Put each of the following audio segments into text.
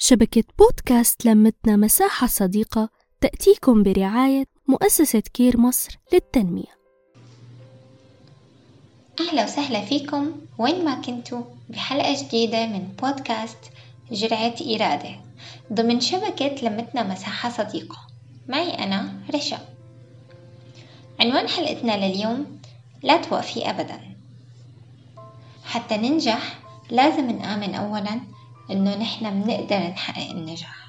شبكة بودكاست لمتنا مساحة صديقة تأتيكم برعاية مؤسسة كير مصر للتنمية. أهلا وسهلا فيكم. وين ما كنتوا بحلقة جديدة من بودكاست جرعة إرادة. ضمن شبكة لمتنا مساحة صديقة معي أنا رشا. عنوان حلقتنا لليوم لا توقفي أبدا. حتى ننجح لازم نآمن أولا إنه نحن بنقدر نحقق النجاح.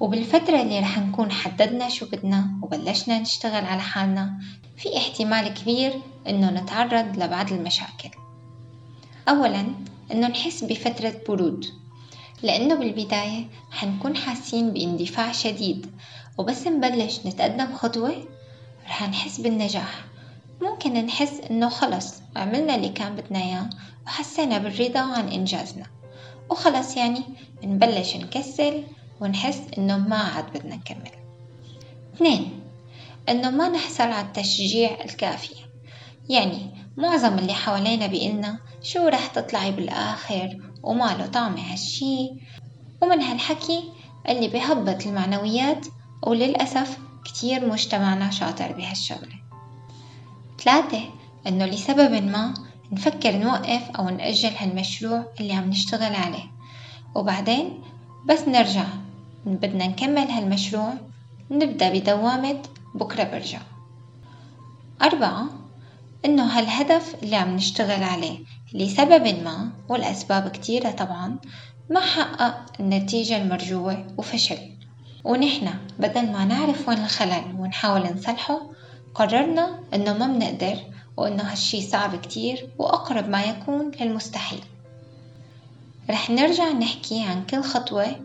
وبالفترة اللي رح نكون حددنا شو بدنا وبلشنا نشتغل على حالنا في احتمال كبير إنه نتعرض لبعض المشاكل. أولا إنه نحس بفترة برود لأنه بالبداية حنكون حاسين باندفاع شديد. وبس نبلش نتقدم خطوة رح نحس بالنجاح. ممكن نحس إنه خلص عملنا اللي كان بدنا إياه وحسينا بالرضا عن إنجازنا. وخلص يعني نبلش نكسل ونحس إنه ما عاد بدنا نكمل. اثنين إنه ما نحصل على التشجيع الكافي. يعني معظم اللي حوالينا بيقلنا شو رح تطلعي بالآخر وما له طعم هالشي. ومن هالحكي اللي بهبط المعنويات وللأسف كتير مجتمعنا شاطر بهالشغلة. ثلاثة إنه لسبب ما نفكر نوقف أو نأجل هالمشروع اللي عم نشتغل عليه. وبعدين بس نرجع بدنا نكمل هالمشروع نبدأ بدوامة بكرة برجع. أربعة إنه هالهدف اللي عم نشتغل عليه لسبب ما والأسباب كتيرة طبعا ما حقق النتيجة المرجوة وفشل. ونحن بدل ما نعرف وين الخلل ونحاول نصلحه قررنا إنه ما بنقدر وإنه هالشي صعب كتير وأقرب ما يكون للمستحيل. رح نرجع نحكي عن كل خطوة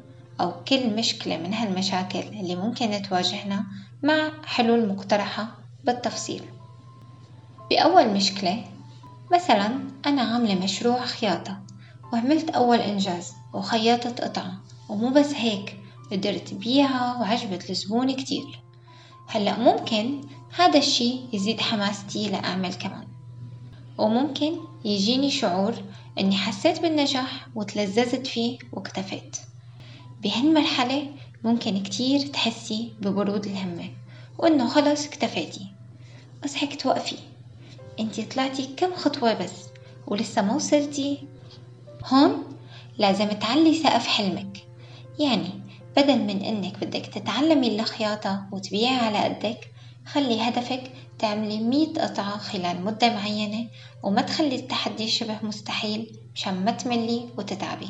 أو كل مشكلة من هالمشاكل اللي ممكن تواجهنا مع حلول مقترحة بالتفصيل. بأول مشكلة مثلا أنا عاملة مشروع خياطة وعملت أول إنجاز وخيطت قطعة ومو بس هيك قدرت بيعها وعجبت الزبون كتير. هلأ ممكن هذا الشي يزيد حماستي لأعمل كمان. وممكن يجيني شعور إني حسيت بالنجاح وتلذذت فيه واكتفيت. بهالمرحلة ممكن كتير تحسي ببرود الهمة وإنه خلص اكتفيتي. هيك توقفي. إنتي طلعتي كم خطوة بس ولسه ما وصلتي؟ هون لازم تعلي سقف حلمك. يعني بدل من إنك بدك تتعلمي الخياطة وتبيعي على قدك خلي هدفك تعملي مية قطعة خلال مدة معينة وما تخلي التحدي شبه مستحيل مشان ما تملي وتتعبي.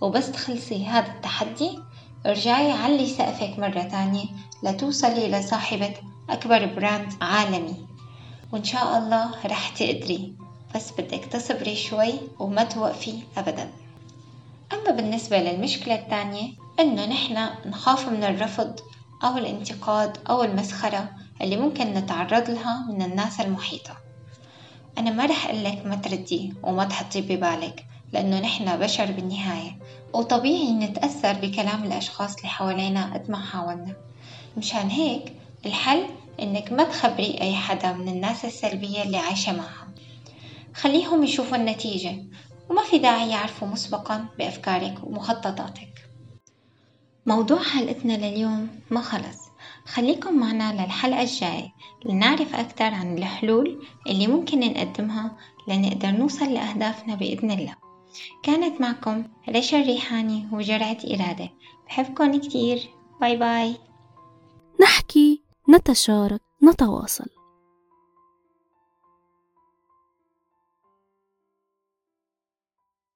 وبس تخلصي هذا التحدي ارجعي علي سقفك مرة تانية لتوصلي لصاحبة أكبر براند عالمي. وإن شاء الله رح تقدري بس بدك تصبري شوي وما توقفي أبدا. أما بالنسبة للمشكلة الثانية إنه نحن نخاف من الرفض أو الانتقاد أو المسخرة اللي ممكن نتعرض لها من الناس المحيطة. أنا ما رح أقلك ما تردي وما تحطي ببالك لأنه نحن بشر بالنهاية وطبيعي نتأثر بكلام الأشخاص اللي حوالينا قد ما حاولنا. مشان هيك الحل إنك ما تخبري أي حدا من الناس السلبية اللي عايشة معها خليهم يشوفوا النتيجة وما في داعي يعرفوا مسبقا بأفكارك ومخططاتك. موضوع حلقتنا لليوم ما خلص. خليكم معنا للحلقة الجاية لنعرف أكثر عن الحلول اللي ممكن نقدمها لنقدر نوصل لأهدافنا بإذن الله. كانت معكم رشا الريحاني وجرعة إرادة. بحبكم كتير. باي باي. نحكي نتشارك نتواصل.